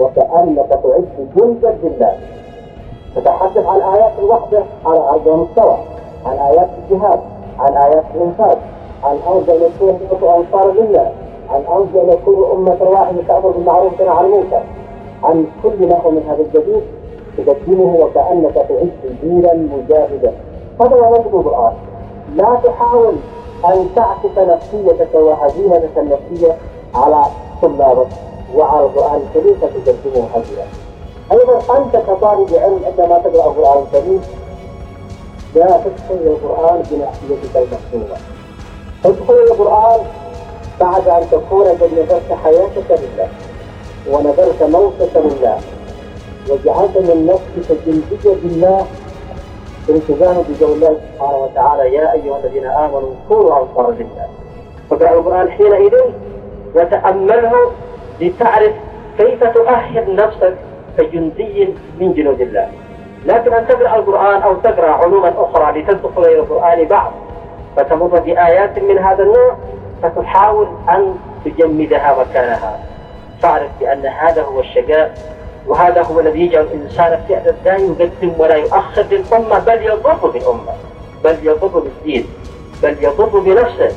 وكأنك تعد جندا لله. تتحدث عن آيات الوحدة على أرض المستوى عن آيات الجهاد عن آيات الإنفاق عن أن يكون أنصار لله عن أن يكون أمة واحدة تأمر بالمعروف وتنهى عن المنكر. عن كل ما هو من هذا الجديد تقدمه وكأنك تعيش جيلا مجاهدا. هذا هو منطق القرآن لا تحاول أن تعكس نفسيتك وهزيمتك النفسية على طلابك وعلى القرآن الكريم فتقدمه هزيلا أيضا أنت كطالب علم عندما تقرأ القرآن الكريم. لا تدخل القرآن بنفسيتك المحسوبة تدخل القرآن بعد أن تكون قد نذرت حياتك لله ونذرت موتك لله. وجعلت من نفسك جلدية بالله التزام بقول الله سبحانه وتعالى. يا أيها الذين آمنوا كونوا أنصارا لله فقرأ القرآن حينئذ وتأمله لتعرف كيف تؤهل نفسك كجندي من جنود الله. لكن أن تقرأ القرآن أو تقرأ علوما أخرى لتدخل إلى القرآن بعض فتمر بآيات من هذا النوع فتحاول أن تجمدها مكانها فاعرف بأن هذا هو الشقاء وهذا هو الذي يجعل الإنسان فعلا لا يقدم ولا يؤخر للأمة بل يضر بالأمة بل يضر بالدين بل يضر بنفسه.